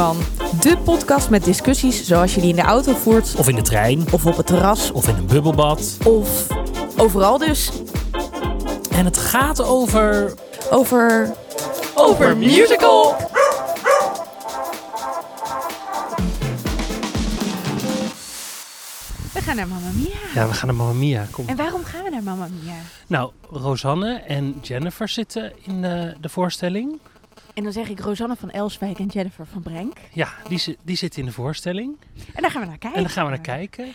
van. De podcast met discussies zoals je die in de auto voert, Of in de trein. of op het terras, Of in een bubbelbad. of overal dus. En het gaat over... Over. Over musical! We gaan naar Mamma Mia. Ja, we gaan naar Mamma Mia. Kom. En waarom gaan we naar Mamma Mia? Nou, Rosanne en Jennifer zitten in eh, de voorstelling. En dan zeg ik Rosanne van Elswijk en Jennifer van Brenk. Ja, die, die zitten in de voorstelling. En daar gaan we naar kijken. En daar gaan we naar kijken.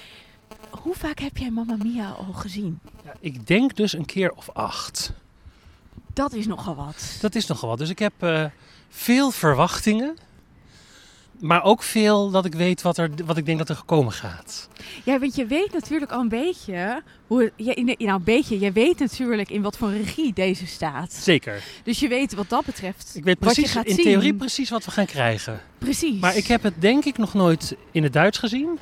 Hoe vaak heb jij Mamma Mia al gezien? Ja, ik denk dus een keer of acht. Dat is nogal wat. Dat is nogal wat. Dus ik heb eh, veel verwachtingen. Maar ook veel dat ik weet wat, er, wat ik denk dat er gekomen gaat. Ja, want je weet natuurlijk al een beetje hoe ja, nou, een beetje. Je weet natuurlijk in wat voor regie deze staat. Zeker. Dus je weet wat dat betreft. Ik weet precies, in zien. theorie precies wat we gaan krijgen. Precies. Maar ik heb het denk ik nog nooit in het Duits gezien.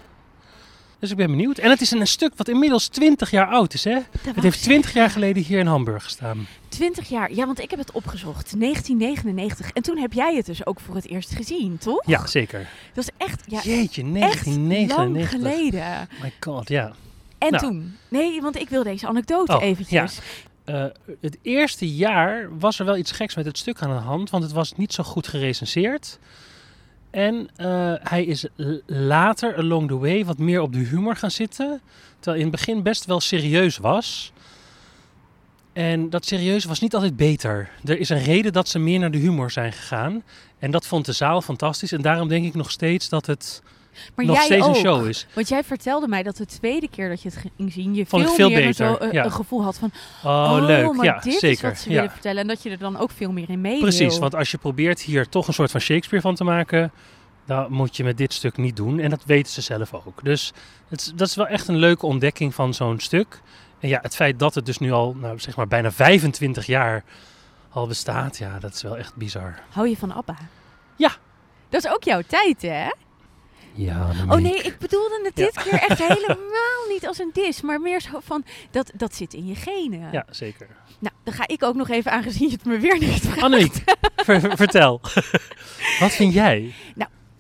Dus ik ben benieuwd. En het is een stuk wat inmiddels 20 jaar oud is, hè? Dat Het heeft zeggen. 20 jaar geleden hier in Hamburg gestaan. 20 jaar. Ja, want ik heb het opgezocht. 1999. En toen heb jij het dus ook voor het eerst gezien, toch? Ja, zeker. Dat is echt, ja, Jeetje, echt lang 1999. geleden. My god, ja. En Nou. toen? Nee, want ik wil deze anekdote Oh, eventjes. Eh, het eerste jaar was er wel iets geks met het stuk aan de hand, want het was niet zo goed gerecenseerd. En eh, hij is later, along the way, wat meer op de humor gaan zitten. Terwijl in het begin best wel serieus was. En dat serieus was niet altijd beter. Er is een reden dat ze meer naar de humor zijn gegaan. En dat vond de zaal fantastisch. En daarom denk ik nog steeds dat het Maar nog jij steeds ook. een show is. Want jij vertelde mij dat de tweede keer dat je het ging zien, je Vond veel, veel meer beter, Zo, eh, ja. een gevoel had van, Oh, leuk. maar Ja, dit zeker. is wat ze ja. willen vertellen. En dat je er dan ook veel meer in mee Precies, wil. want als je probeert hier toch een soort van Shakespeare van te maken, dan moet je met dit stuk niet doen. En dat weten ze zelf ook. Dus het, dat is wel echt een leuke ontdekking van zo'n stuk. En ja, het feit dat het dus nu al, nou, zeg maar, bijna 25 jaar al bestaat, ja, dat is wel echt bizar. Hou je van ABBA? Ja. Dat is ook jouw tijd, hè? Ja, Oh nee, ik bedoelde het dit keer echt helemaal niet als een dis, maar meer zo van, dat, dat zit in je genen. Ja, zeker. Nou, dan ga ik ook nog even, aangezien je het me weer niet vraagt. Annemiek, ver- ver- vertel. Wat vind jij?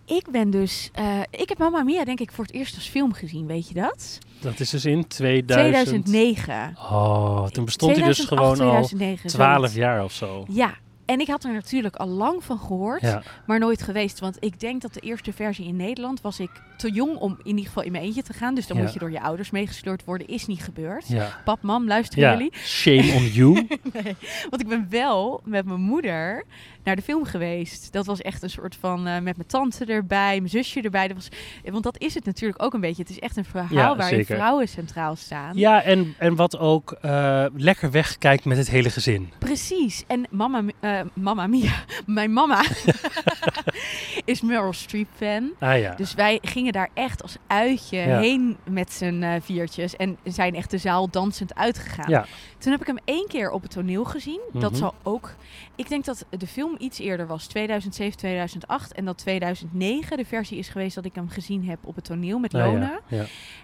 Ik ben dus, eh, ik heb Mamma Mia denk ik voor het eerst als film gezien, weet je dat? Dat is dus in 2000... 2009. Oh, toen bestond hij dus 2008, gewoon al 2009, 12 zoiets. jaar of zo. Ja, en ik had er natuurlijk al lang van gehoord, Ja, maar nooit geweest. Want ik denk dat de eerste versie in Nederland was ik te jong om in ieder geval in mijn eentje te gaan. Dus dan Ja. moet je door je ouders meegesleurd worden. Is niet gebeurd. ja. Pap, mam, luisteren jullie? shame on you. Nee, want ik ben wel met mijn moeder naar de film geweest. Dat was echt een soort van eh, met mijn tante erbij, mijn zusje erbij. Dat was, want dat is het natuurlijk ook een beetje. Het is echt een verhaal Ja, waarin vrouwen centraal staan. Ja, en, en wat ook eh, lekker wegkijkt met het hele gezin. Precies. En mama, eh, mama Mia, mijn mama, is Meryl Streep fan. Ah ja. Dus wij gingen daar echt als uitje Ja. heen met z'n eh, viertjes. En zijn echt de zaal dansend uitgegaan. Ja. Toen heb ik hem één keer op het toneel gezien. Dat Mhm. zal ook... Ik denk dat de film iets eerder was. 2007, 2008. En dat 2009 de versie is geweest dat ik hem gezien heb op het toneel met Ah, Lona. ja. Ja.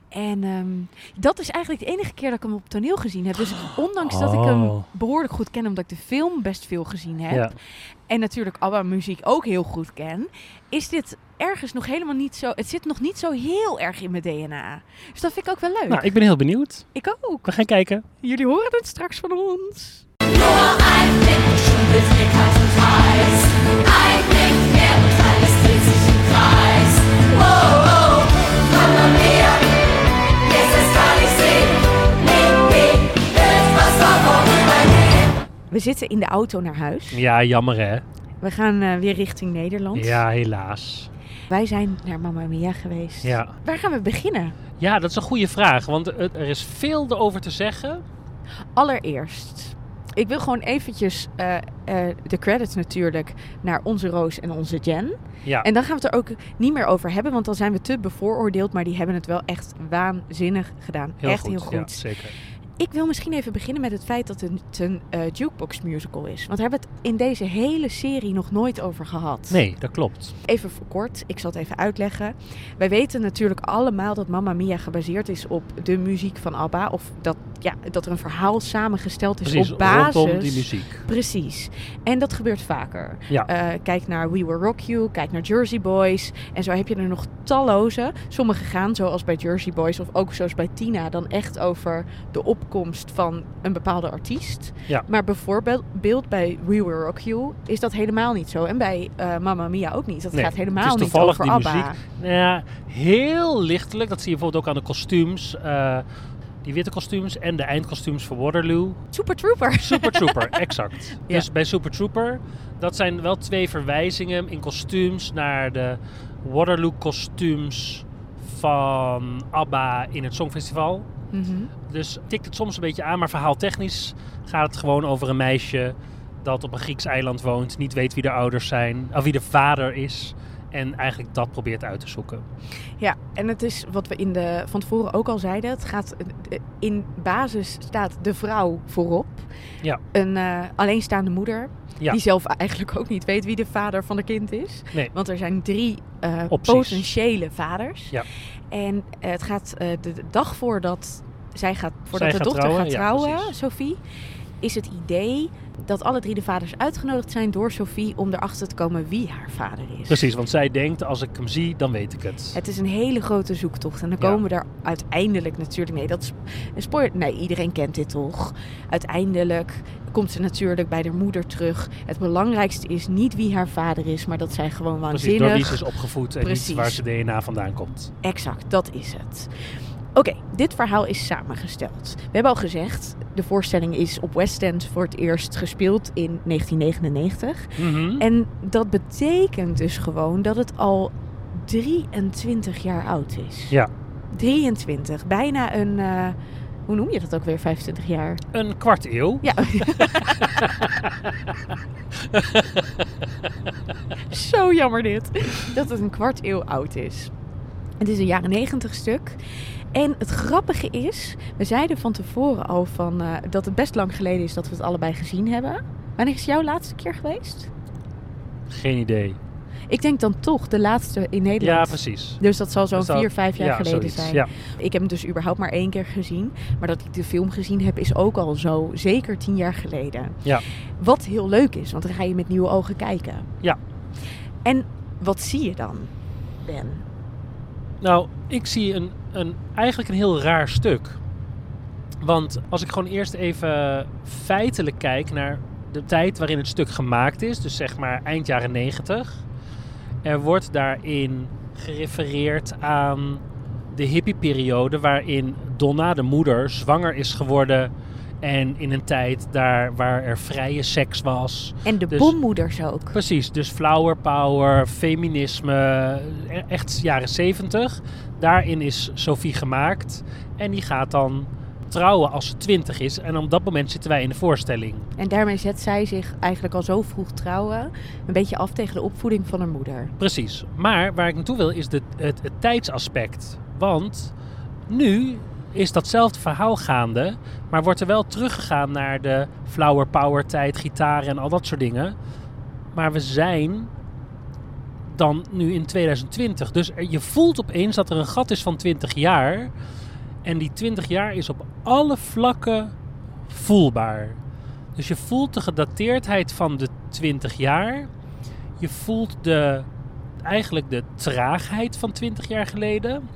En ehm, dat is eigenlijk de enige keer dat ik hem op het toneel gezien heb. Dus ondanks dat ik hem Oh. behoorlijk goed ken, omdat ik de film best veel gezien heb. Ja. En natuurlijk ABBA-muziek ook heel goed ken. Is dit ergens nog helemaal niet zo... Het zit nog niet zo heel erg in mijn DNA. Dus dat vind ik ook wel leuk. Nou, ik ben heel benieuwd. Ik ook. We gaan kijken. Jullie horen het straks van ons. We zitten in de auto naar huis. Ja, jammer hè. We gaan eh, weer richting Nederland. Ja, helaas. Wij zijn naar Mamma Mia geweest. Ja. Waar gaan we beginnen? ja, dat is een goede vraag. Want er is veel erover te zeggen. Allereerst, ik wil gewoon eventjes eh, eh, de credits natuurlijk naar onze Roos en onze Jen. Ja. En dan gaan we het er ook niet meer over hebben, want dan zijn we te bevooroordeeld. Maar die hebben het wel echt waanzinnig gedaan. heel echt goed. heel goed. Ja, zeker. Ik wil misschien even beginnen met het feit dat het een eh, jukebox musical is. Want we hebben het in deze hele serie nog nooit over gehad. Nee, dat klopt. Even voor kort, ik zal het even uitleggen. Wij weten natuurlijk allemaal dat Mamma Mia gebaseerd is op de muziek van ABBA. Of dat ja, dat er een verhaal samengesteld is Precies, op basis. die muziek. Precies. En dat gebeurt vaker. Ja. Eh, kijk naar We Will Rock You, kijk naar Jersey Boys. En zo heb je er nog talloze. Sommige gaan, zoals bij Jersey Boys of ook zoals bij Tina, dan echt over de opkomst van een bepaalde artiest. Ja. Maar bijvoorbeeld beeld bij We Will Rock You is dat helemaal niet zo. En bij eh Mamma Mia ook niet. Dat Nee, gaat het helemaal niet toevallig over die ABBA. muziek. Nou ja, heel lichtelijk. Dat zie je bijvoorbeeld ook aan de kostuums. eh, die witte kostuums en de eindkostuums voor Waterloo. Super Trooper. Super Trooper, exact. Ja. Dus bij Super Trooper, dat zijn wel twee verwijzingen in kostuums naar de Waterloo kostuums van ABBA in het Songfestival. Mhm. Dus tikt het soms een beetje aan, maar verhaaltechnisch gaat het gewoon over een meisje dat op een Grieks eiland woont, niet weet wie de ouders zijn, of wie de vader is. En eigenlijk dat probeert uit te zoeken. Ja, en het is wat we in de, van tevoren ook al zeiden. Het gaat in basis staat de vrouw voorop. Ja. Een eh, alleenstaande moeder. Ja. Die zelf eigenlijk ook niet weet wie de vader van de kind is. Nee. Want er zijn drie eh, potentiële vaders. Ja. En eh, het gaat de, dag voordat zij gaat, voordat Zij de gaat dochter trouwen, gaat trouwen. Sophie, is het idee dat alle drie de vaders uitgenodigd zijn door Sophie om erachter te komen wie haar vader is. Precies, want zij denkt als ik hem zie, dan weet ik het. Het is een hele grote zoektocht. En dan Ja. komen we daar uiteindelijk natuurlijk... Nee, dat is een spoiler. Nee, iedereen kent dit toch? Uiteindelijk komt ze natuurlijk bij de moeder terug. Het belangrijkste is niet wie haar vader is... maar dat zij gewoon Precies, waanzinnig... door wie ze is opgevoed en Precies. niet waar ze DNA vandaan komt. Exact, dat is het. Oké, dit verhaal is samengesteld. We hebben al gezegd, de voorstelling is op West End voor het eerst gespeeld in 1999. Mhm. En dat betekent dus gewoon dat het al 23 jaar oud is. Ja, 23, bijna een, eh, hoe noem je dat ook weer, 25 jaar? een kwart eeuw. Ja. Zo jammer dit. Dat het een kwart eeuw oud is. Het is een jaren 90 stuk. En het grappige is, we zeiden van tevoren al van, eh, dat het best lang geleden is dat we het allebei gezien hebben. Wanneer is jouw laatste keer geweest? Geen idee. Ik denk dan toch de laatste in Nederland. Ja, precies. Dus dat zal zo'n vier, vijf jaar ja, geleden zoiets, zijn. Ja. Ik heb hem dus überhaupt maar één keer gezien. Maar dat ik de film gezien heb is ook al zo zeker tien jaar geleden. Ja. Wat heel leuk is, want dan ga je met nieuwe ogen kijken. Ja. En wat zie je dan, Ben? Nou, ik zie een, een, eigenlijk een heel raar stuk. Want als ik gewoon eerst even feitelijk kijk naar de tijd waarin het stuk gemaakt is, dus zeg maar eind jaren 90. Er wordt daarin gerefereerd aan de hippieperiode waarin Donna, de moeder, zwanger is geworden. En in een tijd daar waar er vrije seks was. En de Dus- bommoeders ook. Precies, dus flower power, feminisme, e- echt jaren 70. Daarin is Sophie gemaakt en die gaat dan trouwen als ze 20 is. En op dat moment zitten wij in de voorstelling. En daarmee zet zij zich eigenlijk al zo vroeg trouwen. Een beetje af tegen de opvoeding van haar moeder. Precies. Maar waar ik naartoe wil is de, het, het tijdsaspect. Want nu is datzelfde verhaal gaande, maar wordt er wel teruggegaan naar de flower power tijd, gitaren en al dat soort dingen. Maar we zijn dan nu in 2020. Dus je voelt opeens dat er een gat is van 20 jaar. En die 20 jaar is op alle vlakken voelbaar. Dus je voelt de gedateerdheid van de 20 jaar. Je voelt de, eigenlijk de traagheid van 20 jaar geleden.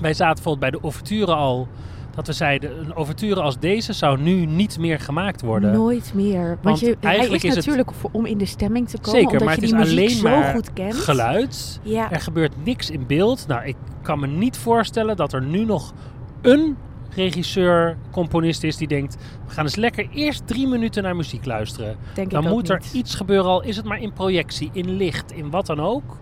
Wij zaten bijvoorbeeld bij de ouverture al. Dat we zeiden, een ouverture als deze zou nu niet meer gemaakt worden. Nooit meer. Want, Want je, hij eigenlijk is, natuurlijk om in de stemming te komen. Zeker, omdat maar je het die is alleen zo maar goed kent. Geluid. Ja. Er gebeurt niks in beeld. Nou, ik kan me niet voorstellen dat er nu nog een regisseur, componist is die denkt... we gaan eens lekker eerst drie minuten naar muziek luisteren. Denk Dan moet er niet. iets gebeuren, al is het maar in projectie, in licht, in wat dan ook.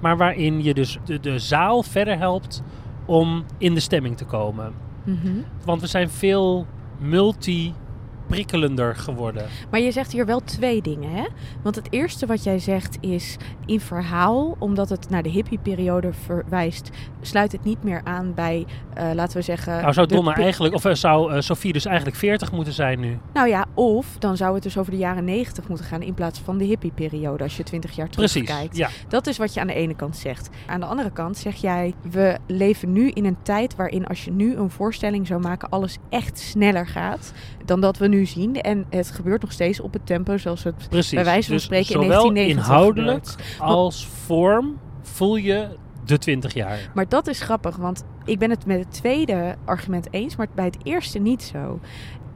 Maar waarin je dus de, de zaal verder helpt om in de stemming te komen. Mhm. Want we zijn veel multi-prikkelender geworden. Maar je zegt hier wel twee dingen, hè? Want het eerste wat jij zegt is in verhaal, omdat het naar de hippieperiode verwijst, sluit het niet meer aan bij, eh, laten we zeggen. Nou zou Donna eigenlijk, of eh, zou eh, Sophie dus eigenlijk 40 moeten zijn nu? Nou ja, Of dan zou het dus over de jaren 90 moeten gaan in plaats van de hippieperiode als je 20 jaar Precies, terugkijkt. ja. Dat is wat je aan de ene kant zegt. Aan de andere kant zeg jij, we leven nu in een tijd waarin als je nu een voorstelling zou maken, alles echt sneller gaat dan dat we nu zien. En het gebeurt nog steeds op het tempo zoals het Precies. bij wijze van Dus spreken in zowel 1990 inhoudelijk gebeurt. als vorm voel je de 20 jaar. Maar dat is grappig, want ik ben het met het tweede argument eens, maar bij het eerste niet zo.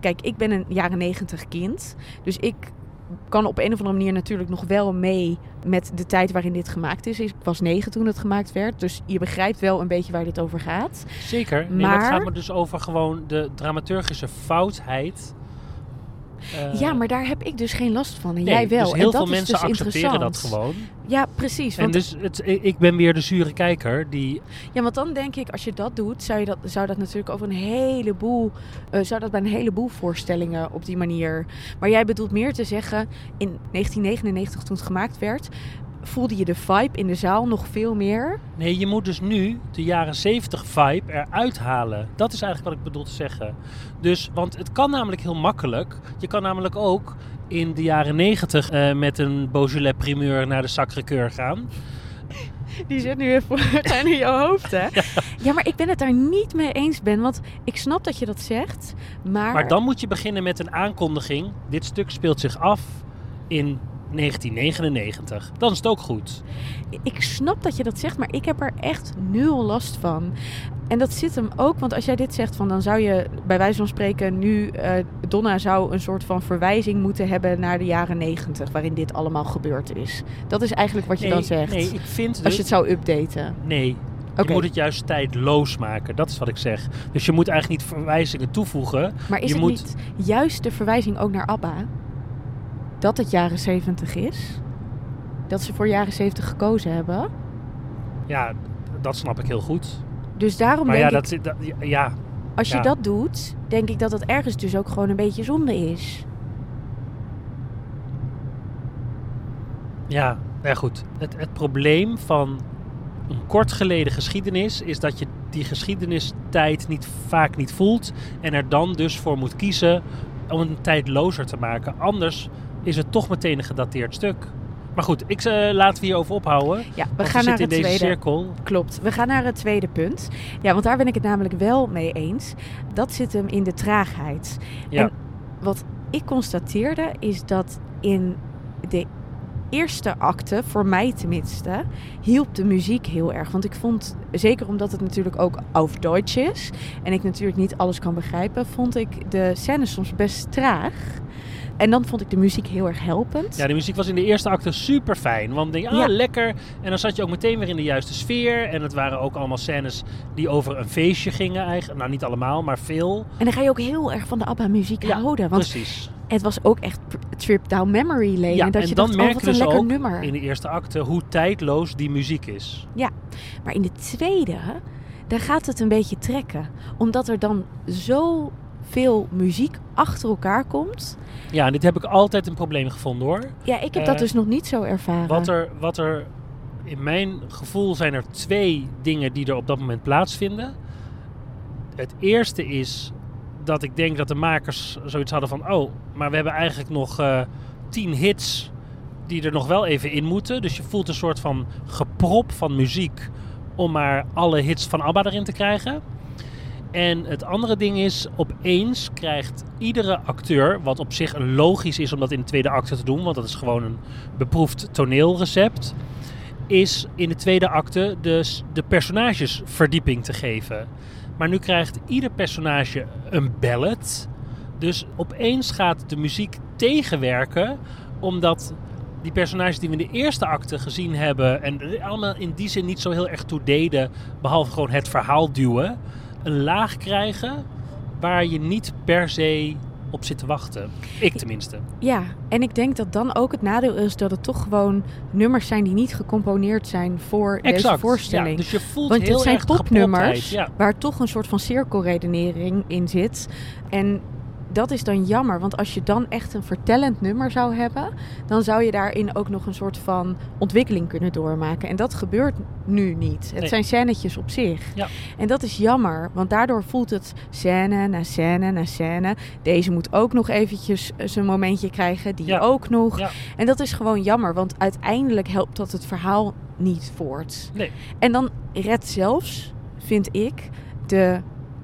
Kijk, ik ben een jaren negentig kind, dus ik kan op een of andere manier natuurlijk nog wel mee met de tijd waarin dit gemaakt is. Ik was negen toen het gemaakt werd, dus je begrijpt wel een beetje waar dit over gaat. Zeker. Nee, maar het gaat me dus over gewoon de dramaturgische foutheid. Eh, ja, maar daar heb ik dus geen last van en nee, jij wel. Dus heel en dat veel is mensen dus accepteren dat interessant. gewoon. Ja, precies. En Want, dus het, ik ben weer de zure kijker die ja, want dan denk ik, als je dat doet, zou, je dat, zou dat natuurlijk over een heleboel, eh, zou dat bij een heleboel voorstellingen op die manier. Maar jij bedoelt meer te zeggen, in 1999 toen het gemaakt werd, voelde je de vibe in de zaal nog veel meer. Nee, je moet dus nu de jaren 70 vibe eruit halen. Dat is eigenlijk wat ik bedoel te zeggen. Dus, want het kan namelijk heel makkelijk. Je kan namelijk ook in de jaren 90 eh, met een Beaujolais primeur naar de Sacré-Cœur gaan. Die zit nu even voortaan in jouw hoofd, hè? Ja. maar ik ben het daar niet mee eens, Ben. Want ik snap dat je dat zegt, maar... Maar dan moet je beginnen met een aankondiging. Dit stuk speelt zich af in 1999. Dan is het ook goed. Ik snap dat je dat zegt, maar ik heb er echt nul last van. En dat zit hem ook, want als jij dit zegt, van dan zou je bij wijze van spreken nu, eh, Donna zou een soort van verwijzing moeten hebben naar de jaren negentig, waarin dit allemaal gebeurd is. Dat is eigenlijk wat je nee, dan zegt. Nee, ik vind Als je het zou updaten. Nee. Oké. Je moet het juist tijdloos maken. Dat is wat ik zeg. Dus je moet eigenlijk niet verwijzingen toevoegen. Maar is je het moet- niet juist de verwijzing ook naar ABBA? Dat het jaren zeventig is? Dat ze voor jaren zeventig gekozen hebben? Ja, dat snap ik heel goed. Dus daarom Maar denk ja, ik, dat, zit- dat, ja, als je ja. dat doet, denk ik dat dat ergens dus ook gewoon een beetje zonde is. ja, ja, goed. Het, het probleem van een kort geleden geschiedenis is dat je die geschiedenistijd niet, vaak niet voelt. En er dan dus voor moet kiezen om een tijdlozer te maken. Anders is het toch meteen een gedateerd stuk. Maar goed, ik uh, laten we hierover ophouden. Ja, we gaan we naar het in tweede. cirkel. Klopt. We gaan naar het tweede punt. Ja, want daar ben ik het namelijk wel mee eens. Dat zit hem in de traagheid. Ja. En wat ik constateerde is dat in de eerste acte, voor mij tenminste, hielp de muziek heel erg. Want ik vond, zeker omdat het natuurlijk ook auf Deutsch is en ik natuurlijk niet alles kan begrijpen, vond ik de scène soms best traag. En dan vond ik de muziek heel erg helpend. Ja, de muziek was in de eerste acte super fijn. Want dan denk je, ah, Ja. lekker. En dan zat je ook meteen weer in de juiste sfeer. En het waren ook allemaal scènes die over een feestje gingen eigenlijk. Nou, niet allemaal, maar veel. En dan ga je ook heel erg van de ABBA-muziek Ja, houden. Want Precies. het was ook echt trip down memory lane. Ja, en dat en je dan dacht, merk oh, wat je een dus lekker ook nummer. in de eerste acte hoe tijdloos die muziek is. Maar in de tweede, daar gaat het een beetje trekken. Omdat er dan zo veel muziek achter elkaar komt. Ja, en dit heb ik altijd een probleem gevonden hoor. Ja, ik heb Eh, dat dus nog niet zo ervaren. Wat er, wat er, in mijn gevoel zijn er twee dingen die er op dat moment plaatsvinden. Het eerste is dat ik denk dat de makers zoiets hadden van... Oh, maar we hebben eigenlijk nog eh, tien hits die er nog wel even in moeten. Dus je voelt een soort van geprop van muziek om maar alle hits van ABBA erin te krijgen. En het andere ding is, opeens krijgt iedere acteur, wat op zich logisch is om dat in de tweede acte te doen, want dat is gewoon een beproefd toneelrecept, is in de tweede acte de, de personages verdieping te geven. Maar nu krijgt ieder personage een ballad. Dus opeens gaat de muziek tegenwerken, omdat die personages die we in de eerste acte gezien hebben en allemaal in die zin niet zo heel erg toe deden, behalve gewoon het verhaal duwen, een laag krijgen waar je niet per se op zit te wachten. Ik tenminste. Ja, en ik denk dat dan ook het nadeel is dat het toch gewoon nummers zijn die niet gecomponeerd zijn voor deze Exact. voorstelling. Ja, dus je voelt Want heel het zijn popnummers Ja. waar toch een soort van cirkelredenering in zit. En dat is dan jammer, want als je dan echt een vertellend nummer zou hebben, dan zou je daarin ook nog een soort van ontwikkeling kunnen doormaken. En dat gebeurt nu niet. Het Nee. zijn scènetjes op zich. Ja. En dat is jammer, want daardoor voelt het scène na scène na scène. Deze moet ook nog eventjes eh, zijn momentje krijgen, die Ja. ook nog. Ja. En dat is gewoon jammer, want uiteindelijk helpt dat het verhaal niet voort. Nee. En dan redt zelfs, vind ik, de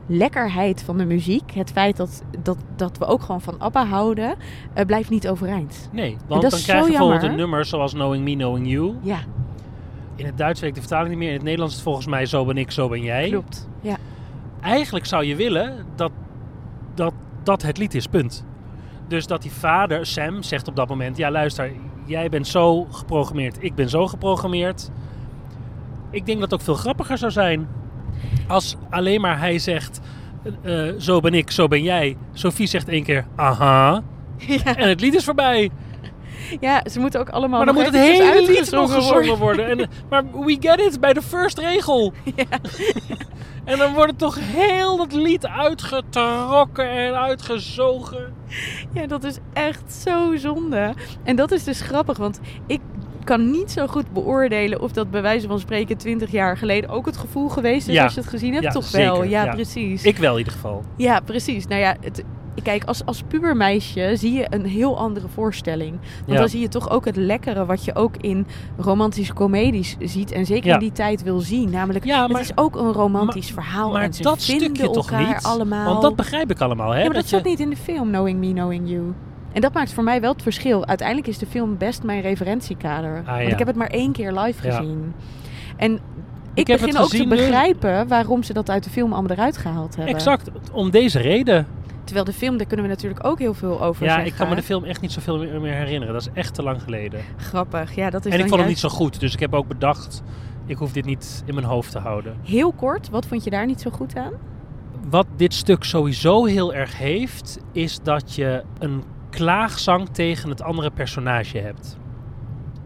lekkerheid van de muziek, het feit dat, dat, dat we ook gewoon van ABBA houden, eh, blijft niet overeind. Nee, want dan krijg je bijvoorbeeld jammer. een nummer zoals Knowing Me, Knowing You. Ja, In het Duits weet ik de vertaling niet meer. In het Nederlands is het volgens mij Zo ben ik, zo ben jij. klopt. Ja. Eigenlijk zou je willen dat, dat dat het lied is, punt. Dus dat die vader, Sam, zegt op dat moment... Ja, luister, jij bent zo geprogrammeerd, ik ben zo geprogrammeerd. Ik denk dat het ook veel grappiger zou zijn... als alleen maar hij zegt... eh, eh, zo ben ik, zo ben jij. Sophie zegt één keer, aha. Ja. En het lied is voorbij. ja, ze moeten ook allemaal Maar dan moet het hele lied nog gezongen worden. En, maar we get it bij de first regel. En dan wordt het toch heel dat lied uitgetrokken en uitgezogen. Ja, dat is echt zo zonde. En dat is dus grappig, want ik kan niet zo goed beoordelen of dat bij wijze van spreken 20 jaar geleden ook het gevoel geweest is Ja. als je het gezien hebt. Ja, Toch wel, ja, ja. precies. Ik wel in ieder geval. Ja, precies. Nou ja, het, kijk, als, als pubermeisje zie je een heel andere voorstelling. Want Ja. dan zie je toch ook het lekkere wat je ook in romantische comedies ziet. En zeker Ja. in die tijd wil zien. Namelijk, Ja, maar, het is ook een romantisch verhaal. maar en ze dat vinden stukje toch elkaar niet? allemaal. want dat begrijp ik allemaal. Hè? ja, maar dat, je- zat niet in de film Knowing Me, Knowing You. En dat maakt voor mij wel het verschil. Uiteindelijk is de film best mijn referentiekader. Ah, Want ja. ik heb het maar één keer live Ja. gezien. En ik, begin het ook te begrijpen waarom ze dat uit de film allemaal eruit gehaald hebben. Exact, om deze reden. Terwijl de film, daar kunnen we natuurlijk ook heel veel over Ja, zeggen. ik kan me de film echt niet zoveel meer herinneren. Dat is echt te lang geleden. Grappig, ja, dat is En ik vond hem niet zo goed. Dus ik heb ook bedacht, ik hoef dit niet in mijn hoofd te houden. Heel kort, wat vond je daar niet zo goed aan? Wat dit stuk sowieso heel erg heeft, is dat je een klaagzang tegen het andere personage hebt.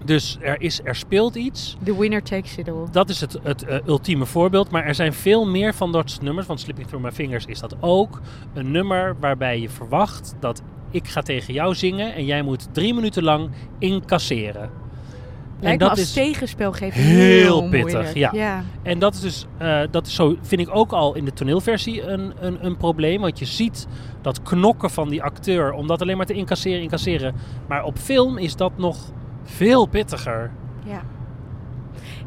Dus er, is, er speelt iets. The winner takes it all. Dat is het, het eh, ultieme voorbeeld. Maar er zijn veel meer van dat soort nummers. Want Slipping Through My Fingers is dat ook. Een nummer waarbij je verwacht dat ik ga tegen jou zingen. En jij moet drie minuten lang incasseren. Lijkt en me dat als is tegenspelgever heel heel pittig, ja. En dat is dus, eh, dat is zo, vind ik ook al in de toneelversie een, een, een probleem. Want je ziet dat knokken van die acteur, om dat alleen maar te incasseren, incasseren. Maar op film is dat nog veel pittiger. Ja.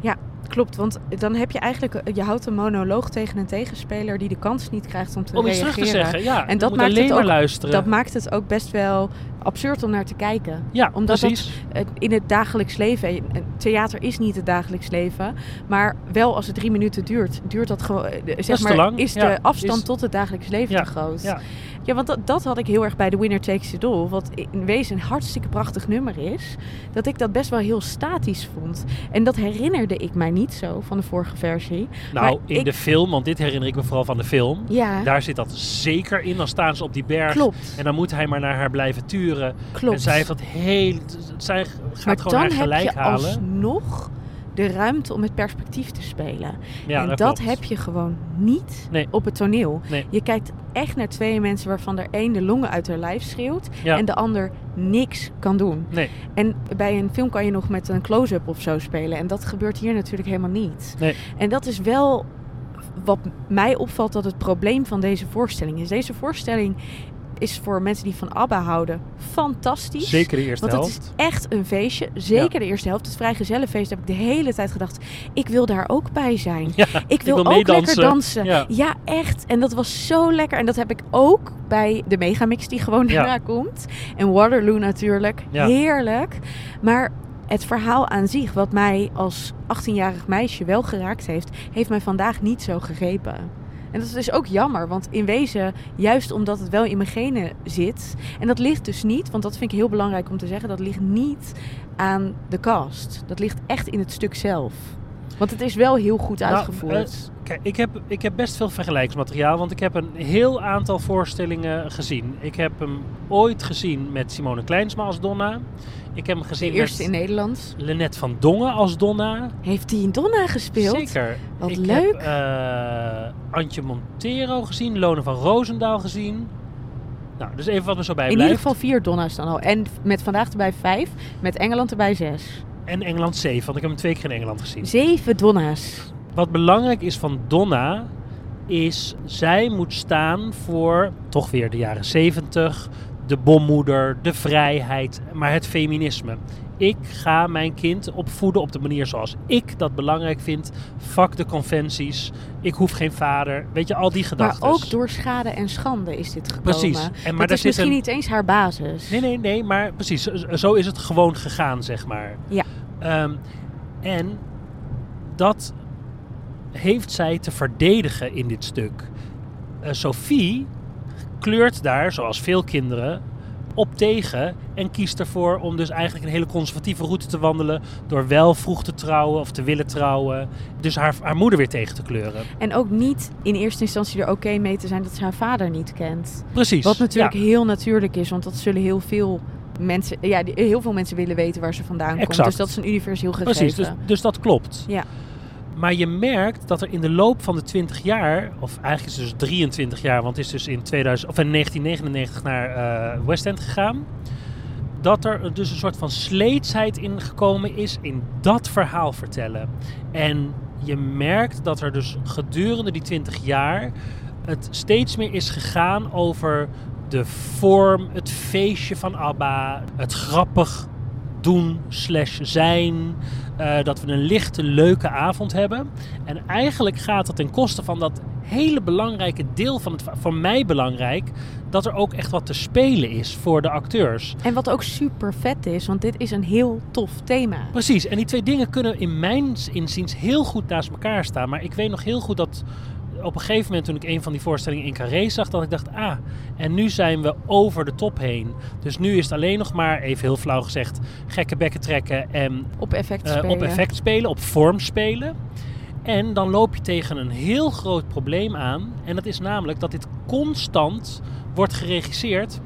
ja, klopt. Want dan heb je eigenlijk, je houdt een monoloog tegen een tegenspeler die de kans niet krijgt om te Om iets reageren. terug te zeggen, ja. En dat maakt het maar ook- luisteren. Dat maakt het ook best wel absurd om naar te kijken. ja, omdat dat- precies. Eh, In het dagelijks leven, eh, theater is niet het dagelijks leven, maar wel als het drie minuten duurt, duurt dat gewoon, eh, zeg is te maar, lang, is ja. de afstand Is- tot het dagelijks leven Ja, te groot. ja. Ja, want dat, dat had ik heel erg bij The Winner Takes It All. Wat in wezen een hartstikke prachtig nummer is. Dat ik dat best wel heel statisch vond. En dat herinnerde ik mij niet zo van de vorige versie. Nou, maar in ik- de film, want dit herinner ik me vooral van de film. Ja, Daar zit dat zeker in. Dan staan ze op die berg. klopt. En dan moet hij maar naar haar blijven turen. klopt. En zij heeft dat heel... Zij gaat maar gewoon dan haar heb gelijk je halen. alsnog de ruimte om het perspectief te spelen. Ja, en dat, heb je gewoon niet Nee. op het toneel. Nee. Je kijkt echt naar twee mensen waarvan er één de longen uit haar lijf schreeuwt Ja. en de ander niks kan doen. Nee. En bij een film kan je nog met een close-up of zo spelen. En dat gebeurt hier natuurlijk helemaal niet. Nee. En dat is wel wat mij opvalt dat het probleem van deze voorstelling is. Deze voorstelling is voor mensen die van ABBA houden fantastisch. Zeker de eerste Want het helft. is echt een feestje. Zeker de eerste helft. Het vrijgezellenfeest heb ik de hele tijd gedacht. Ik wil daar ook bij zijn. Ja, Ik wil, wil ook lekker dansen. Ja. Ja. echt. En dat was zo lekker. En dat heb ik ook bij de megamix die gewoon daarna komt. En Waterloo natuurlijk. Heerlijk. Maar het verhaal aan zich, wat mij als 18-jarig meisje wel geraakt heeft, heeft mij vandaag niet zo gegrepen. En dat is ook jammer, want in wezen, juist omdat het wel in mijn genen zit, en dat ligt dus niet, want dat vind ik heel belangrijk om te zeggen, dat ligt niet aan de cast. Dat ligt echt in het stuk zelf. Want het is wel heel goed Nou, uitgevoerd. Kijk, ik heb, ik heb best veel vergelijksmateriaal, want ik heb een heel aantal voorstellingen gezien. Ik heb hem ooit gezien met Simone Kleinsma als Donna. Ik heb hem de gezien eerste met in Nederland. Lennet van Dongen als Donna. Heeft hij in Donna gespeeld? Zeker. Wat ik leuk. heb eh, Antje Montero gezien, Lone van Roosendaal gezien. Nou, dus even wat me zo In bijblijft. ieder geval vier Donna's dan al. En met vandaag erbij vijf. Met Engeland erbij zes. En Engeland 7, want ik heb hem twee keer in Engeland gezien. Zeven Donna's. Wat belangrijk is van Donna, is zij moet staan voor toch weer de jaren 70, de bommoeder, de vrijheid, maar het feminisme. Ik ga mijn kind opvoeden op de manier zoals ik dat belangrijk vind. Fuck de conventies. Ik hoef geen vader. Weet je, al die gedachten. Maar ook door schade en schande is dit gekomen. Precies. En, maar daar is misschien een... niet eens haar basis. Nee, nee, nee, maar precies. Zo, zo is het gewoon gegaan, zeg maar. Ja. Ehm, en dat heeft zij te verdedigen in dit stuk. Eh, Sophie kleurt daar, zoals veel kinderen, op tegen en kiest ervoor om dus eigenlijk een hele conservatieve route te wandelen door wel vroeg te trouwen of te willen trouwen. Dus haar, haar moeder weer tegen te kleuren. En ook niet in eerste instantie er oké mee te zijn dat ze haar vader niet kent. Precies. Wat natuurlijk Ja, heel natuurlijk is, want dat zullen heel veel mensen, ja, heel veel mensen willen weten waar ze vandaan komt. Exact. Dus dat is een universeel gegeven. precies, dus, dus dat klopt. Ja. Maar je merkt dat er in de loop van de 20 jaar, of eigenlijk is het dus 23 jaar, want het is dus in, 2000, of in 1999 naar eh, West End gegaan. Dat er dus een soort van sleetsheid in gekomen is in dat verhaal vertellen. En je merkt dat er dus gedurende die 20 jaar het steeds meer is gegaan over de vorm, het feestje van ABBA, het grappig doen slash zijn. eh, dat we een lichte, leuke avond hebben. En eigenlijk gaat het ten koste van dat hele belangrijke deel van het... Voor mij belangrijk, dat er ook echt wat te spelen is voor de acteurs. En wat ook super vet is, want dit is een heel tof thema. Precies, en die twee dingen kunnen in mijn inziens heel goed naast elkaar staan. Maar ik weet nog heel goed dat op een gegeven moment toen ik een van die voorstellingen in Carré zag, dat ik dacht, ah, en nu zijn we over de top heen. Dus nu is het alleen nog maar, even heel flauw gezegd, gekke bekken trekken en Op effect eh, spelen. op effect spelen, op vorm spelen. En dan loop je tegen een heel groot probleem aan. En dat is namelijk dat dit constant wordt geregisseerd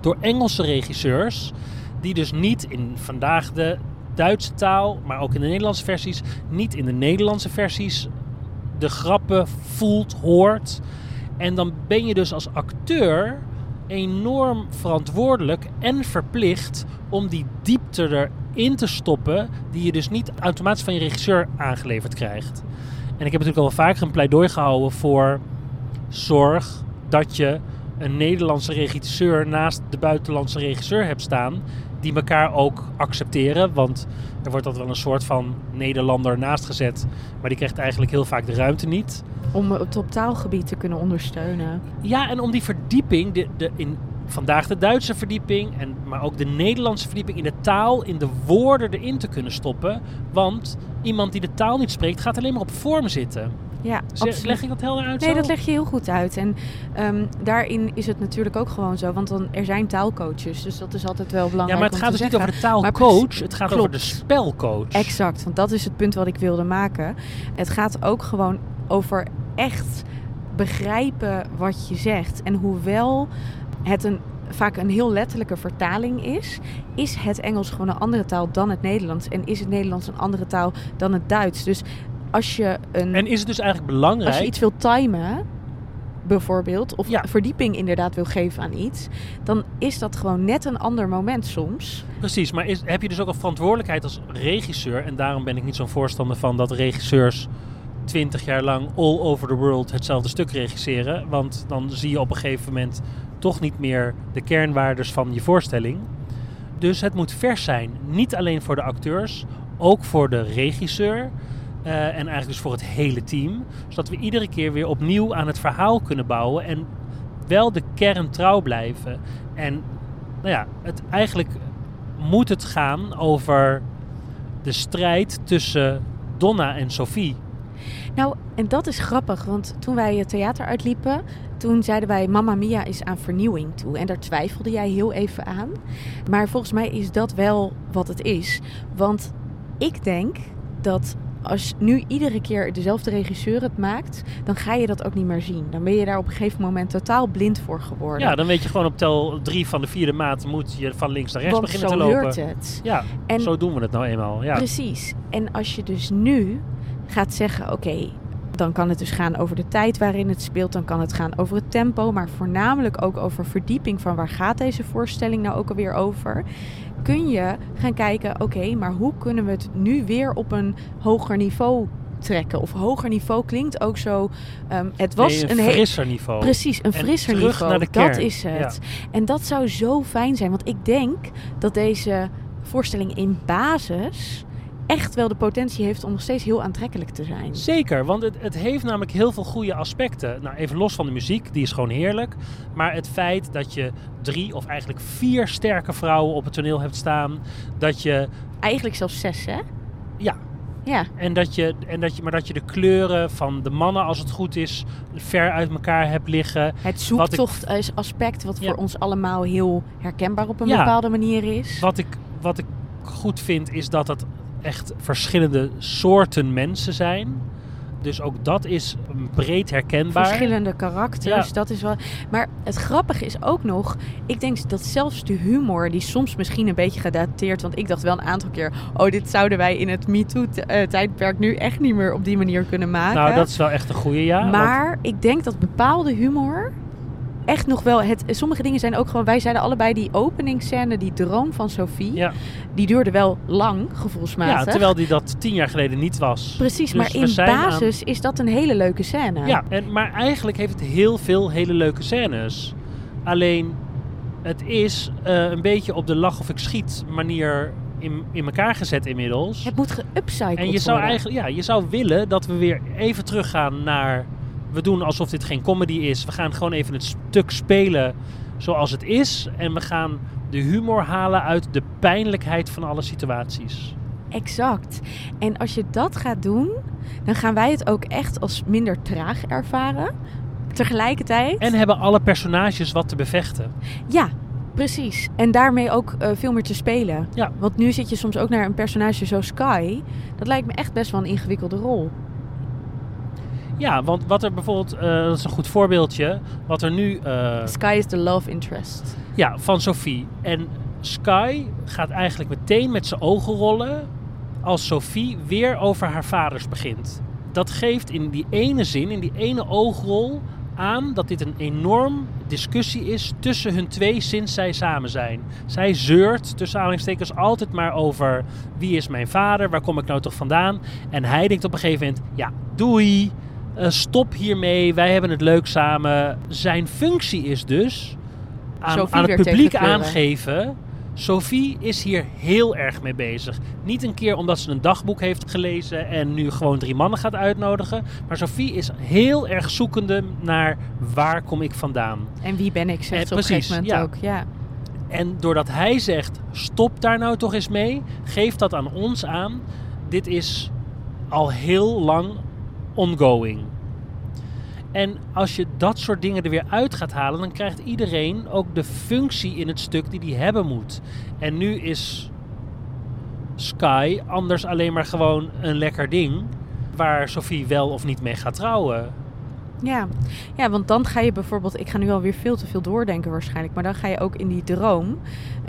door Engelse regisseurs. Die dus niet in vandaag de Duitse taal, maar ook in de Nederlandse versies, niet in de Nederlandse versies de grappen voelt, hoort. En dan ben je dus als acteur enorm verantwoordelijk en verplicht om die diepte erin te stoppen, die je dus niet automatisch van je regisseur aangeleverd krijgt. En ik heb natuurlijk al wel vaker een pleidooi gehouden voor zorg dat je een Nederlandse regisseur naast de buitenlandse regisseur hebt staan, die elkaar ook accepteren. Want er wordt altijd wel een soort van Nederlander naast gezet, maar die krijgt eigenlijk heel vaak de ruimte niet. Om het op taalgebied te kunnen ondersteunen. Ja, en om die verdieping, de, de, in vandaag de Duitse verdieping, en, maar ook de Nederlandse verdieping in de taal, in de woorden erin te kunnen stoppen. Want iemand die de taal niet spreekt, gaat alleen maar op vorm zitten. Ja, absoluut. Leg ik dat helder uit? Nee, zo? dat leg je heel goed uit. En ehm, daarin is het natuurlijk ook gewoon zo. Want dan, er zijn taalcoaches, dus dat is altijd wel Ja, belangrijk maar het gaat dus niet over de taalcoach, het gaat klopt. over de spelcoach. Exact, want dat is het punt wat ik wilde maken. Het gaat ook gewoon over echt begrijpen wat je zegt. En hoewel het een, vaak een heel letterlijke vertaling is, is het Engels gewoon een andere taal dan het Nederlands. En is het Nederlands een andere taal dan het Duits. Dus als je, een, En is het dus eigenlijk belangrijk... als je iets wil timen, bijvoorbeeld, of Ja. verdieping inderdaad wil geven aan iets, dan is dat gewoon net een ander moment soms. Precies, maar is, heb je dus ook een verantwoordelijkheid als regisseur? En daarom ben ik niet zo'n voorstander van dat regisseurs twintig jaar lang all over the world hetzelfde stuk regisseren. Want dan zie je op een gegeven moment toch niet meer de kernwaardes van je voorstelling. Dus het moet vers zijn. Niet alleen voor de acteurs, ook voor de regisseur. Eh, en eigenlijk dus voor het hele team. Zodat we iedere keer weer opnieuw aan het verhaal kunnen bouwen. En wel de kern trouw blijven. En nou ja, het, eigenlijk moet het gaan over de strijd tussen Donna en Sophie. Nou, en dat is grappig, want toen wij het theater uitliepen, toen zeiden wij Mamma Mia is aan vernieuwing toe. En daar twijfelde jij heel even aan. Maar volgens mij is dat wel wat het is. Want ik denk dat als nu iedere keer dezelfde regisseur het maakt, dan ga je dat ook niet meer zien. Dan ben je daar op een gegeven moment totaal blind voor geworden. Ja, dan weet je gewoon op tel 3 van de vierde maat moet je van links naar rechts Want beginnen zo te lopen. hoort het. Ja, En zo doen we het nou eenmaal. Ja. Precies. En als je dus nu gaat zeggen, oké, dan kan het dus gaan over de tijd waarin het speelt. Dan kan het gaan over het tempo. Maar voornamelijk ook over verdieping van waar gaat deze voorstelling nou ook alweer over. Kun je gaan kijken, oké, maar hoe kunnen we het nu weer op een hoger niveau trekken? Of hoger niveau klinkt ook zo. ehm, het was Nee, een, een heel frisser niveau. Precies, een En frisser niveau. dat is het. En dat zou zo fijn zijn. Want ik denk dat deze voorstelling in basis echt wel de potentie heeft om nog steeds heel aantrekkelijk te zijn. Zeker, want het, het heeft namelijk heel veel goede aspecten. Nou, even los van de muziek, die is gewoon heerlijk. Maar het feit dat je drie of eigenlijk vier sterke vrouwen op het toneel hebt staan. Dat je, Eigenlijk zelfs zes, hè? ja, Ja, en dat je, en dat je, maar dat je de kleuren van de mannen, als het goed is, ver uit elkaar hebt liggen. het zoektocht-aspect wat Ja. voor ons allemaal heel herkenbaar op een Ja. bepaalde manier is. Wat ik, wat ik goed vind, is dat het echt verschillende soorten mensen zijn. Dus ook dat is breed herkenbaar. Verschillende karakters, Ja. dat is wel. Maar het grappige is ook nog, ik denk dat zelfs de humor, die soms misschien een beetje gedateerd, want ik dacht wel een aantal keer, oh, dit zouden wij in het MeToo-tijdperk nu echt niet meer op die manier kunnen maken. Nou, dat is wel echt een goede ja. want- maar ik denk dat bepaalde humor echt nog wel. Het, sommige dingen zijn ook gewoon. Wij zeiden allebei die openingsscène, die droom van Sophie. Ja. Die duurde wel lang, gevoelsmatig. Ja, terwijl die dat tien jaar geleden niet was. Precies, Dus maar in aan- basis is dat een hele leuke scène. Ja, en, maar eigenlijk heeft het heel veel hele leuke scènes. Alleen, het is eh, een beetje op de lach of ik schiet manier in, in elkaar gezet inmiddels. Het moet geupcycled En je zou worden. eigenlijk, ja, je zou willen dat we weer even teruggaan naar. We doen alsof dit geen comedy is. We gaan gewoon even het stuk spelen zoals het is. En we gaan de humor halen uit de pijnlijkheid van alle situaties. Exact. En als je dat gaat doen, dan gaan wij het ook echt als minder traag ervaren. Tegelijkertijd. En hebben alle personages wat te bevechten. Ja, precies. En daarmee ook eh, veel meer te spelen. Ja. Want nu zit je soms ook naar een personage zoals Sky. Dat lijkt me echt best wel een ingewikkelde rol. Ja, want wat er bijvoorbeeld, eh, dat is een goed voorbeeldje, wat er nu, eh, Sky is de love interest. ja, van Sophie. En Sky gaat eigenlijk meteen met zijn ogen rollen als Sophie weer over haar vaders begint. Dat geeft in die ene zin, in die ene oogrol, aan dat dit een enorm discussie is tussen hun twee sinds zij samen zijn. Zij zeurt tussen aanhalingstekens altijd maar over wie is mijn vader, waar kom ik nou toch vandaan. En hij denkt op een gegeven moment, ja, doei, stop hiermee, wij hebben het leuk samen. Zijn functie is dus aan, het publiek aangeven. Sophie is hier heel erg mee bezig. Niet een keer omdat ze een dagboek heeft gelezen en nu gewoon drie mannen gaat uitnodigen. Maar Sophie is heel erg zoekende naar waar kom ik vandaan. En wie ben ik, zegt Eh, ze op een precies, gegeven moment ja. ook. Ja. En doordat hij zegt, stop daar nou toch eens mee, geeft dat aan ons aan. Dit is al heel lang ongoing. En als je dat soort dingen er weer uit gaat halen, dan krijgt iedereen ook de functie in het stuk die die hebben moet. En nu is Sky anders alleen maar gewoon een lekker ding waar Sophie wel of niet mee gaat trouwen. Ja. ja, want dan ga je bijvoorbeeld... Ik ga nu alweer veel te veel doordenken waarschijnlijk. Maar dan ga je ook in die droom...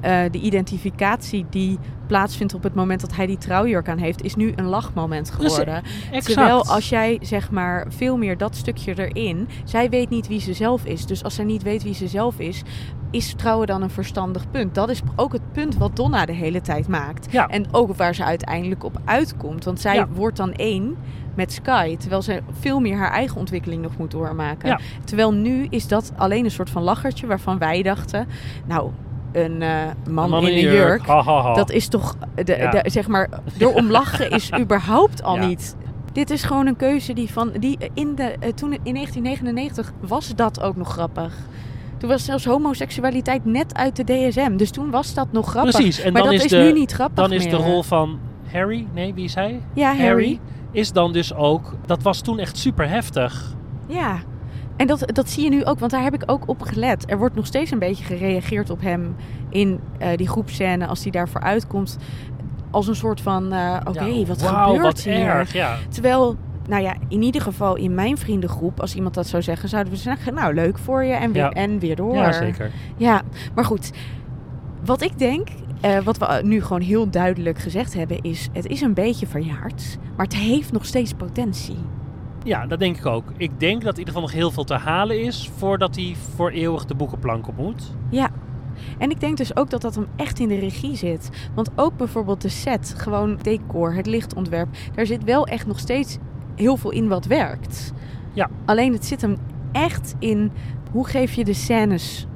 eh, de identificatie die plaatsvindt op het moment dat hij die trouwjurk aan heeft... is nu een lachmoment Dus, geworden. Exact. Terwijl als jij zeg maar veel meer dat stukje erin... Zij weet niet wie ze zelf is. Dus als zij niet weet wie ze zelf is... Is trouwen dan een verstandig punt? Dat is ook het punt wat Donna de hele tijd maakt. Ja. En ook waar ze uiteindelijk op uitkomt. Want zij Ja. wordt dan één met Sky. Terwijl ze veel meer haar eigen ontwikkeling nog moet doormaken. Ja. Terwijl nu is dat alleen een soort van lachertje waarvan wij dachten... Nou, een eh, man, Man in een jurk... Ha, ha, ha. Dat is toch, de, Ja. de- zeg maar, door om lachen is überhaupt al Ja. niet. Dit is gewoon een keuze die van, die in de, eh, toen in 1999 was dat ook nog grappig. Toen was zelfs homoseksualiteit net uit de DSM. Dus toen was dat nog grappig. Precies, en maar dan dat is is, de- nu niet grappig Dan is de rol van Harry, nee, wie is hij? Ja, Harry. Is dan dus ook, dat was toen echt super heftig. Ja. En dat, dat zie je nu ook, want daar heb ik ook op gelet. Er wordt nog steeds een beetje gereageerd op hem in eh, die groepscène als hij daarvoor uitkomt. Als een soort van, eh, oké, Ja, wat wauw, gebeurt wat hier? erg, ja. Terwijl, nou ja, in ieder geval in mijn vriendengroep, als iemand dat zou zeggen, zouden we zeggen, nou leuk voor je en weer, Ja. en weer door. Ja, zeker. Ja, maar goed. Wat ik denk, eh, wat we nu gewoon heel duidelijk gezegd hebben, is: het is een beetje verjaard, maar het heeft nog steeds potentie. Ja, dat denk ik ook. Ik denk dat in ieder geval nog heel veel te halen is voordat hij voor eeuwig de boekenplank op moet. Ja. En ik denk dus ook dat dat hem echt in de regie zit. Want ook bijvoorbeeld de set, gewoon decor, het lichtontwerp, daar zit wel echt nog steeds heel veel in wat werkt. Ja. Alleen het zit hem echt in hoe geef je de scènes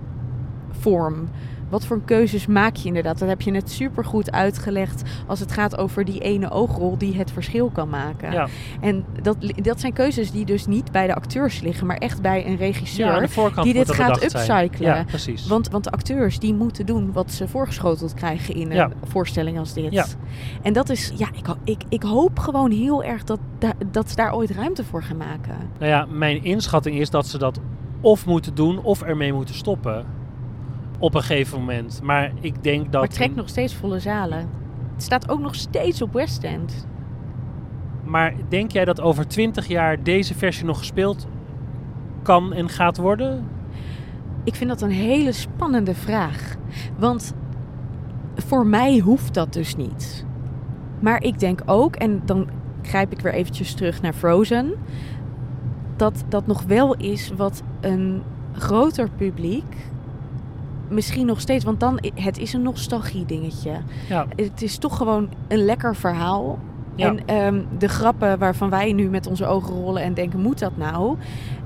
vorm. Wat voor keuzes maak je inderdaad? Dat heb je net super goed uitgelegd als het gaat over die ene oogrol die het verschil kan maken. Ja, En dat, dat zijn keuzes die dus niet bij de acteurs liggen, maar echt bij een regisseur. ja die dit gaat upcyclen. Ja, precies. Want, want de acteurs die moeten doen wat ze voorgeschoteld krijgen in een voorstelling als dit. Ja. En dat is, ja, ik, ik, ik hoop gewoon heel erg dat, da- dat ze daar ooit ruimte voor gaan maken. Nou ja, mijn inschatting is dat ze dat of moeten doen of ermee moeten stoppen. Op een gegeven moment. Maar ik denk dat... maar het trekt nog steeds volle zalen. Het staat ook nog steeds op West End. Maar denk jij dat over 20 jaar deze versie nog gespeeld kan en gaat worden? Ik vind dat een hele spannende vraag. Want voor mij hoeft dat dus niet. Maar ik denk ook, en dan grijp ik weer eventjes terug naar Frozen, dat dat nog wel is wat een groter publiek misschien nog steeds, want dan het is een nostalgie dingetje. Ja, Het is toch gewoon een lekker verhaal. Ja. En ehm, de grappen waarvan wij nu met onze ogen rollen en denken, moet dat nou?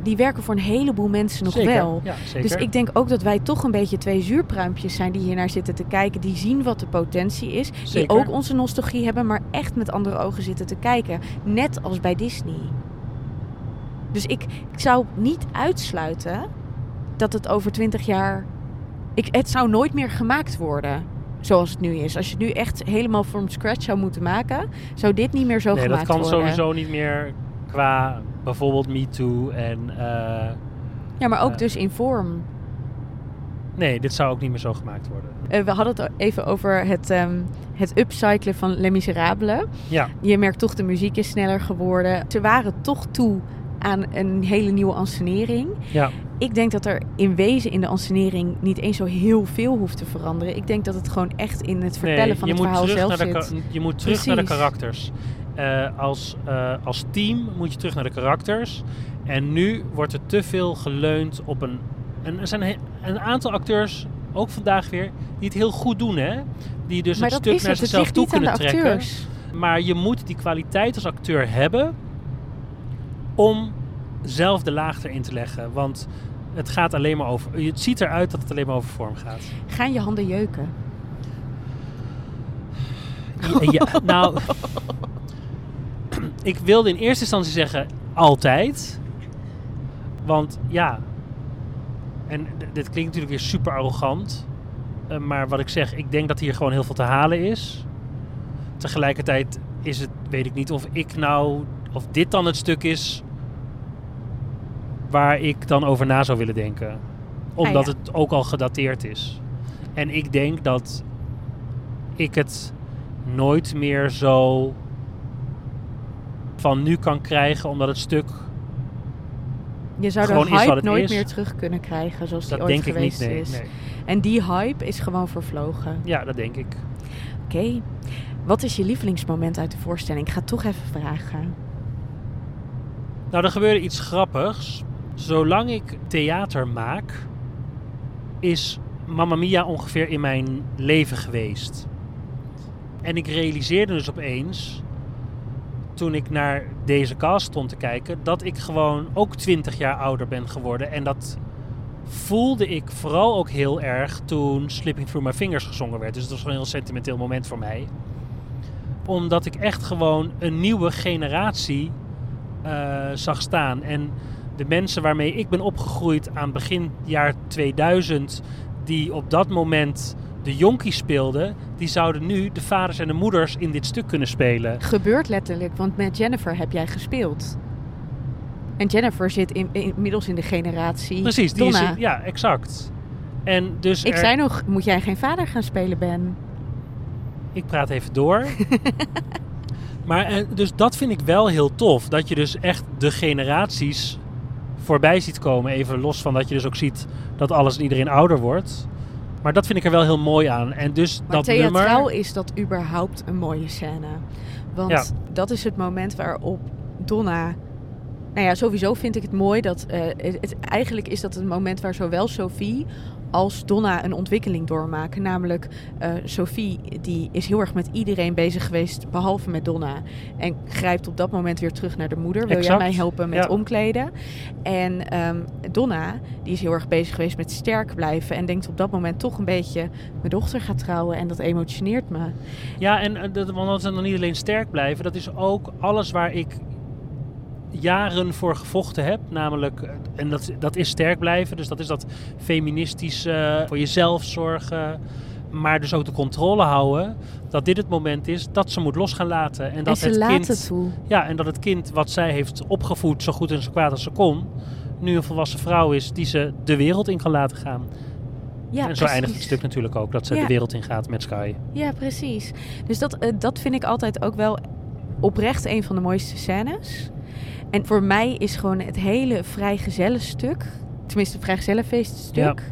Die werken voor een heleboel mensen nog zeker. wel. Ja, zeker. Dus ik denk ook dat wij toch een beetje twee zuurpruimpjes zijn die hier naar zitten te kijken. Die zien wat de potentie is. Die ook onze nostalgie hebben, maar echt met andere ogen zitten te kijken. Net als bij Disney. Dus ik, ik zou niet uitsluiten dat het over twintig jaar... Ik, het zou nooit meer gemaakt worden zoals het nu is. Als je het nu echt helemaal from scratch zou moeten maken... zou dit niet meer zo nee, dat gemaakt kan worden. sowieso niet meer qua bijvoorbeeld Me Too en... eh, Ja, maar ook Eh. dus in vorm. nee, dit zou ook niet meer zo gemaakt worden. Eh, we hadden het even over het, ehm, het upcyclen van Les Miserables. Ja, Je merkt toch, de muziek is sneller geworden. Ze waren toch toe aan een hele nieuwe ansenering. ja. Ik denk dat er in wezen in de ansenering niet eens zo heel veel hoeft te veranderen. Ik denk dat het gewoon echt in het vertellen Nee, van je het moet verhaal terug zelf naar de zit. Je moet terug naar de Precies. karakters. Eh, als, eh, als team moet je terug naar de karakters. En nu wordt er te veel geleund op een... En er zijn een aantal acteurs, ook vandaag weer, die het heel goed doen, hè? Die dus maar het dat stuk naar het. Zichzelf toe kunnen trekken. acteurs. Maar je moet die kwaliteit als acteur hebben om zelf de laag erin te leggen. Want het gaat alleen maar over... Het ziet eruit dat het alleen maar over vorm gaat. Gaan je handen jeuken? Ja, ja, nou, ik wilde in eerste instantie zeggen altijd. Want ja, en dit klinkt natuurlijk weer super arrogant. eh, maar wat ik zeg, ik denk dat hier gewoon heel veel te halen is. Tegelijkertijd is het, weet ik niet of ik nou, of dit dan het stuk is waar ik dan over na zou willen denken. Omdat ja. het ook al gedateerd is. En ik denk dat ik het nooit meer zo van nu kan krijgen, omdat het stuk, Je zou de hype nooit is. meer terug kunnen krijgen zoals die dat ooit denk ik niet. geweest Nee, is. nee. En die hype is gewoon vervlogen. Ja, dat denk ik. Oké. Wat is je lievelingsmoment uit de voorstelling? Ik ga het toch even vragen. Nou, er gebeurde iets grappigs. Zolang ik theater maak, is Mamma Mia ongeveer in mijn leven geweest. En ik realiseerde dus opeens, toen ik naar deze cast stond te kijken, dat ik gewoon ook 20 jaar ouder ben geworden. En dat voelde ik vooral ook heel erg toen Slipping Through My Fingers gezongen werd. Dus dat was een heel sentimenteel moment voor mij. Omdat ik echt gewoon een nieuwe generatie eh, zag staan. En de mensen waarmee ik ben opgegroeid aan begin jaar 2000, die op dat moment de jonkies speelden, die zouden nu de vaders en de moeders in dit stuk kunnen spelen. Gebeurt letterlijk, want met Jennifer heb jij gespeeld. En Jennifer zit in, inmiddels in de generatie Precies, die is, Donna. ja, exact. En dus Ik er- zei nog, moet jij geen vader gaan spelen, Ben? Ik praat even door. maar eh, dus dat vind ik wel heel tof. Dat je dus echt de generaties voorbij ziet komen. Even los van dat je dus ook ziet dat alles en iedereen ouder wordt. Maar dat vind ik er wel heel mooi aan. En dus Maar dat theatraal nummer... is dat überhaupt een mooie scène. Want Ja. dat is het moment waarop Donna nou ja, sowieso vind ik het mooi dat... eh, het, het- eigenlijk is dat het moment waar zowel Sophie als Donna een ontwikkeling doormaken. Namelijk, eh, Sophie die is heel erg met iedereen bezig geweest, behalve met Donna. En grijpt op dat moment weer terug naar de moeder. Wil jij mij helpen met ja. omkleden? En ehm, Donna, die is heel erg bezig geweest met sterk blijven. En denkt op dat moment toch een beetje, mijn dochter gaat trouwen. En dat emotioneert me. Ja, en eh, dat, want dat is dan niet alleen sterk blijven, dat is ook alles waar ik jaren voor gevochten heb. Namelijk, en dat, dat is sterk blijven, dus dat is dat feministisch eh, voor jezelf zorgen, maar dus ook de controle houden. Dat dit het moment is dat ze moet los gaan laten. En dat en het kind, het. Ja, en dat het kind wat zij heeft opgevoed, zo goed en zo kwaad als ze kon, nu een volwassen vrouw is die ze de wereld in kan laten gaan. Ja, en zo eindigt het stuk natuurlijk ook, dat ze Ja. de wereld in gaat met Sky. Ja, precies. Dus dat, eh, dat vind ik altijd ook wel oprecht een van de mooiste scènes. En voor mij is gewoon het hele vrijgezellenstuk, tenminste het vrijgezellenfeeststuk,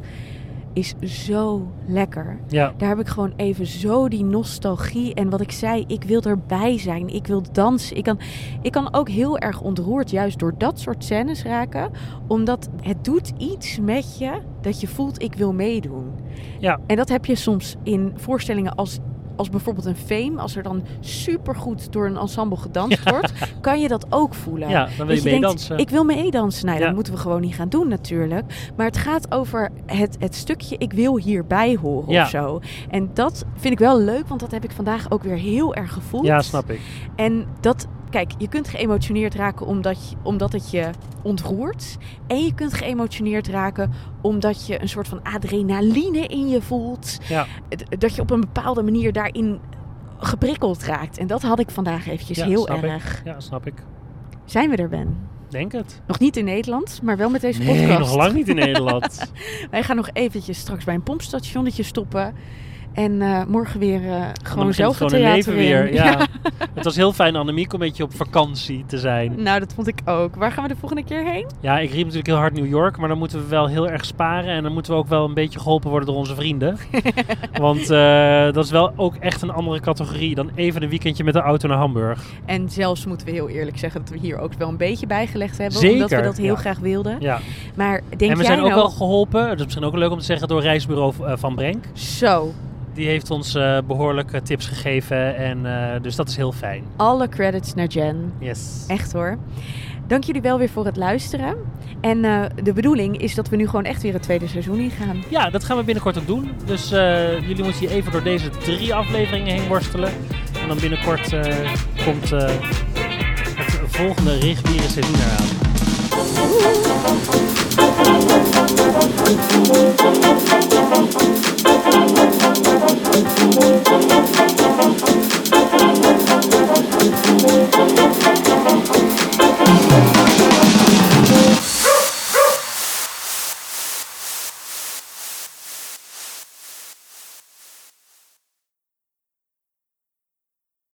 is zo lekker. Ja, Daar heb ik gewoon even zo die nostalgie. En wat ik zei, ik wil erbij zijn. Ik wil dansen. Ik kan, ik kan ook heel erg ontroerd juist door dat soort scènes raken. Omdat het doet iets met je dat je voelt, ik wil meedoen. Ja. En dat heb je soms in voorstellingen als, als bijvoorbeeld een fame. Als er dan supergoed door een ensemble gedanst wordt, kan je dat ook voelen. ja dan wil je meedansen. Ik wil meedansen. Nou, Ja. dat moeten we gewoon niet gaan doen natuurlijk. Maar het gaat over het, het stukje ik wil hierbij horen Ja. of zo. En dat vind ik wel leuk, want dat heb ik vandaag ook weer heel erg gevoeld. Ja, snap ik. En dat, kijk, je kunt geëmotioneerd raken omdat, je, omdat het je ontroert. En je kunt geëmotioneerd raken omdat je een soort van adrenaline in je voelt. Ja. Dat je op een bepaalde manier daarin geprikkeld raakt. En dat had ik vandaag eventjes Ja, heel snap ik. erg. Ja, snap ik. Zijn we er, Ben? Denk het. Nog niet in Nederland, maar wel met deze Nee, podcast. nog lang niet in Nederland. Wij gaan nog eventjes straks bij een pompstationnetje stoppen. En eh, morgen weer eh, gewoon zelf gewoon het theater weer. Ja. Het was heel fijn, Annemiek, om een beetje op vakantie te zijn. Nou, dat vond ik ook. Waar gaan we de volgende keer heen? Ja, ik riep natuurlijk heel hard New York, maar dan moeten we wel heel erg sparen. En dan moeten we ook wel een beetje geholpen worden door onze vrienden. Want eh, dat is wel ook echt een andere categorie dan even een weekendje met de auto naar Hamburg. En zelfs moeten we heel eerlijk zeggen dat we hier ook wel een beetje bijgelegd hebben. Zeker, Omdat we dat heel ja. graag wilden. Ja. Maar denk en we jij zijn ook nou... wel geholpen, dat is misschien ook leuk om te zeggen, door reisbureau Van Brenk. Zo, die heeft ons eh, uh, behoorlijk tips gegeven. En, eh, dus dat is heel fijn. Alle credits naar Jen. Yes. Echt hoor. Dank jullie wel weer voor het luisteren. En eh, de bedoeling is dat we nu gewoon echt weer het tweede seizoen ingaan. Ja, dat gaan we binnenkort ook doen. Dus jullie moeten hier even door deze drie afleveringen heen worstelen. En dan binnenkort komt het volgende reguliere seizoen eraan. Thank